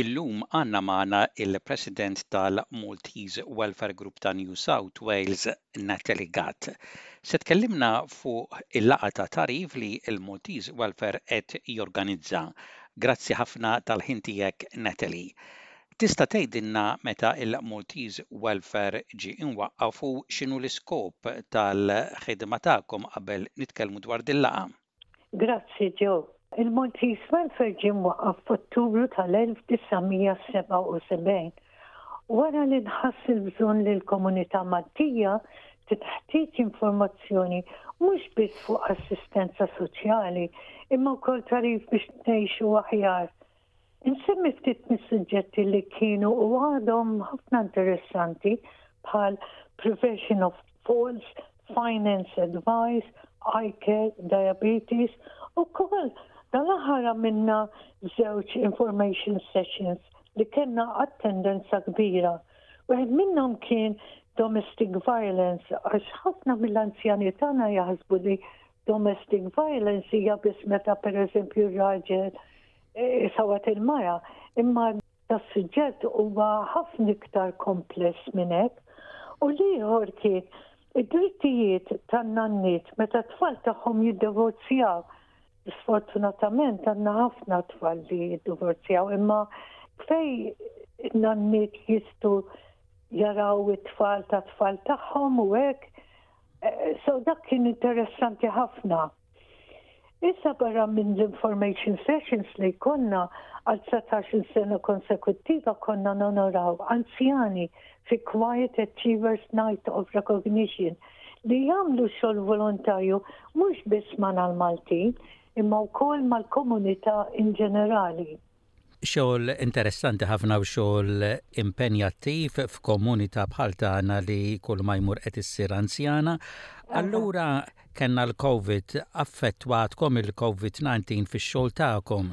Illum għandna magħna l-President tal-Maltese Welfare Group ta' New South Wales, Natalie Gatt. Se tkellimna fuq il-laqgħa ta' tagħrif li l-Maltese Welfare qed jorganizza. Grazzi ħafna tal-ħin tiegħek, Natalie. Tista' tgħidilna meta l-Maltese Welfare ġie imwaqqaf u x'inhu l-iskop tal-ħidma tagħkom qabel nitkellmu dwar dil-laqgħa? Grazzi Joe. Il-Maltese Welfare ġie mwaqqaf f'Ottubru tal-1977 wara li nħass il-bżonn li l-komunità Maltija titħtieġ informazzjoni mhux biss fuq assistenza soċjali imma wkoll tagħrif biex ngħixu aħjar Insemmi ftit mis-suġġetti li kienu u għadhom ħafna interessanti bħal prevention of falls, finance advice, eye care, diabetes u kol dal-aħħar għamilna żewġ information sessions li kellna attendenza kbira. Wieħed minnhom kien domestic violence għax ħafna mill-anzjani tagħna jaħsbu li Domestic violence hija biss meta pereżempju r-raġel isawwat il-mara, imma tas-suġġett huwa ħafna iktar kompless minn hekk. U l-ieħor kien id-drittijiet tan-nanniet meta t-tfal tagħhom jiddivorzjaw. Sfortunatament għandna ħafna tfal li jiddivorzjaw, imma fej nanniet jistgħu jaraw it-tfal tat-tfal tagħhom u hekk So dak kien interessanti ħafna. Issa barra minn l-information sessions li konna għal 19 sena konsekuttiva konna nonoraw anzjani fi Quiet Achievers Night of Recognition li jagħmlu xogħol volontarju mhux biss mal-Maltin imma wkoll mal-komunità in ġenerali. Xogħol interessanti ħafna u xogħol impenjattiv f'komunità bħal tagħna li kull ma jmur qed issir anzjana. Allura kellna l-Covid, affettwatkom il-Covid-19 fix-xogħol tagħkom?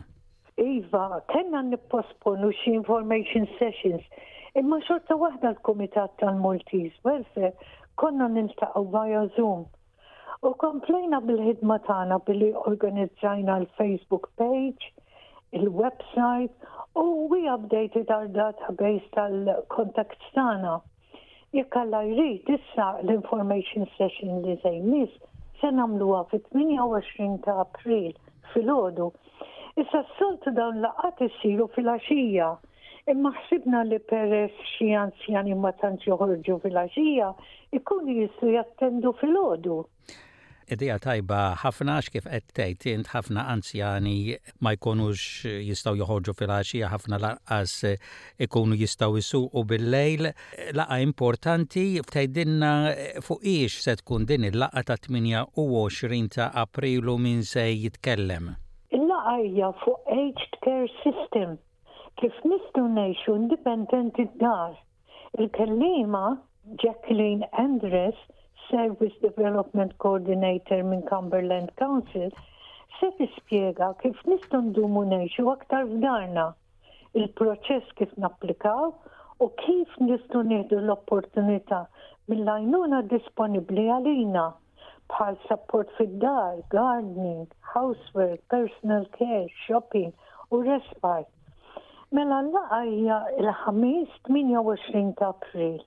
Iva, kellna nipposponu xi information sessions, imma xorta waħda l-Kumitat tal-Maltese Welfare konna niltaqgħu via Zoom U komplejna bil-ħidma tagħna billi organizzajna l-Facebook page, il-website u we updated our database tal-contacts tagħna. Jekk Alla jrid issa l-information session li se jmiss se nagħmluha fit-28 ta' April filgħodu Issa s-soltu dawn laqgħat isiru fil-għaxija, imma ħsibna li peress xi anzjani ma tantx joħorġu fil-għaxija, ikunu jistgħu jattendu filgħodu. Idea tajba ħafna x'kif qed tgħid int ħafna anzjani ma jkunux jistgħu joħorġu fil-għaxija ħafna lanqas ikunu jistgħu jsuqu bil-lejl. Laqgħa importanti, tgħidilna fuq hiex se tkun din il-laqgħa tat-28 ta' April u min se jitkellem? Il-laqgħa hija fuq Aged Care System, Kif nistgħu ngħixu indipendenti d-dar. Il-kelliema, Jacqueline Andres, Service Development Coordinator minn Cumberland Council, se tispjega kif nistgħu ndumu ngħixu aktar f'darna. il-proċess kif napplikaw u kif nistgħu nieħdu l-opportunità mill-għajnuna disponibbli għalina bħal sapport fid-dar, gardening, housework, personal care, shopping u respite. Mela l-laqa hija l-Ħamis 28 ta' April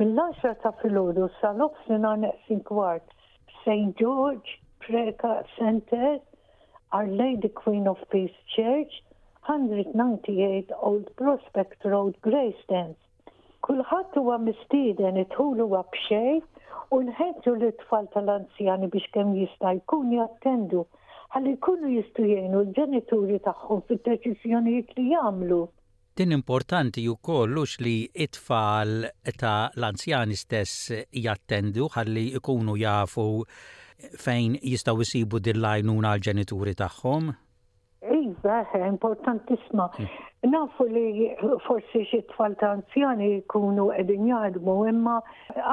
mill-10 ta' filgħodu sal-ofsinhar neqsin kwart St. George Preka Center Our Lady Queen of Peace Church, 198 Old Prospect Road, Greystanes. Kulħadd huwa mistieden, id-dħul huwa b'xejn u nħeġġu lit-tfal tal-anzjani biex kemm jista' jkun jattendu ħalli jkunu jistgħu jgħinu l-ġenituri tagħhom fid-deċiżjonijiet li jagħmlu. Din importanti wkoll hux li t-tfal ta' l-anzjani stess jattendu ħalli jkunu jafu fejn jistgħu jsibu din l-għajnuna għall-ġenituri tagħhom. Iva, importantissma. Nafu li forsi xi tfal ta' anzjani jkunu qegħdin jaħdmu imma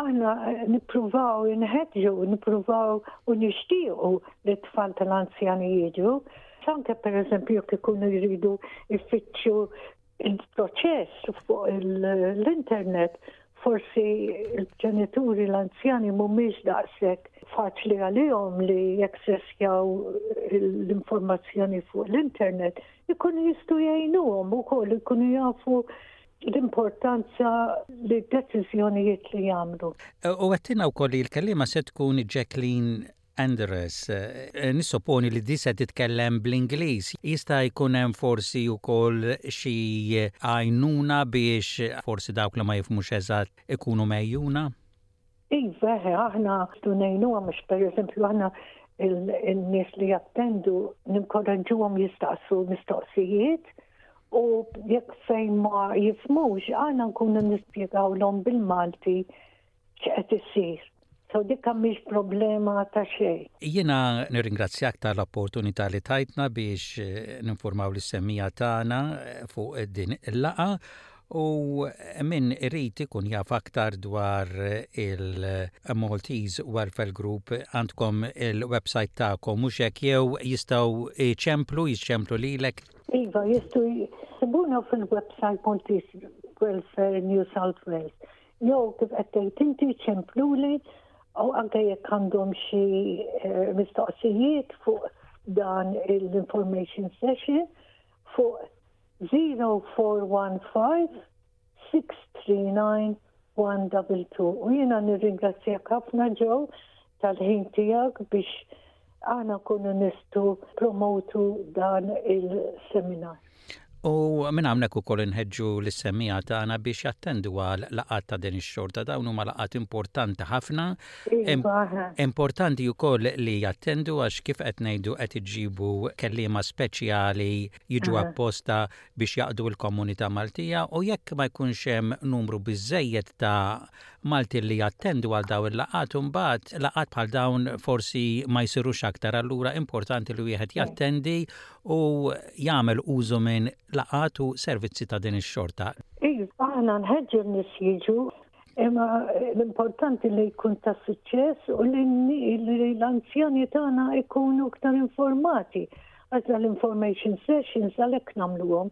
aħna nippruvaw inħeġġu, nippruvaw u nixtiequ li t-tfal ta' l-anzjani jiġu. Anke per eżempju jekk ikunu jridu jfittxu il-proċess fuq l-internet, forsi il-ġenituri l-anzjani mhumiex daqshekk faċli għalihom li jeksessjaw l-informazzjoni fuq l-internet, ikunu jistgħu jgħinuhom ukoll ikunu jafu l-importanza li d-deċiżjonijiet li jagħmlu. U għattina wkoll li l-kelliema se tkun Jacqueline Andres, Nissopponi li di se titkellem bl-Ingliż. Jista' jkun hemm forsi wkoll xi għajnuna biex forsi dawk li ma jifhmux eżatt ikunu megħjuna? Iva, eħe, aħna nistgħu ngħinuhom għax pereżempju aħna il-nies li jattendu ninkoraġġuhom jistaqsu mistoqsijiet u jekk fejn ma jifmux aħna nkunu nispjegawlhom bil-Malti x'qed issir. So dikka mhix problema ta' xejn. Jiena nirringrazzjak tal-opportunità li tajtna biex eh, ninformaw l-semmija tagħna eh, fuq din il-laqa u min irid ikun jaf aktar dwar il-Maltese Welfare Group għandkom il-website tagħkom mhux hekk jew jistgħu jċemplu jiċċemplu lilek. Iva, jistgħu jibuna fil-website Maltese Welfare New South Wales Jew kif qed tgħid inti ċempluli u anke jekk għandhom xi eh, mistoqsijiet fuq dan l-information session fuq 0415 639 122 u jiena nirringrazzjak ħafna ġew tal-ħin tiegħek biex aħna nkunu nistgħu promotu dan il-seminar. U minn hawnhekk ukoll inħeġġu lis-semmiegħa tagħna biex jattendu għal laqgħat ta' din ix-xorta. Dawn huma laqgħat importanti ħafna. Iva, importanti wkoll li jattendu għax kif qed ngħidu qed iġibu kelliema speċjali jiġu apposta biex jaqdu l-komunità Maltija u jekk ma jkunx hemm numru biżejjed ta' Maltin li jattendu għal dawn il-laqgħat u mbagħad laqgħat bħal dawn forsi ma jsirux aktar allura importanti li wieħed jattendi u jagħmel użu minn laqgħat u servizzi ta' din ix-xorta. Iva, aħna nħeġġu n-nies jiġu imma l-importanti li jkun ta' suċċess u li l-anzjani tagħna jkunu aktar informati. Għażla l-information sessions għalhekk nagħmluhom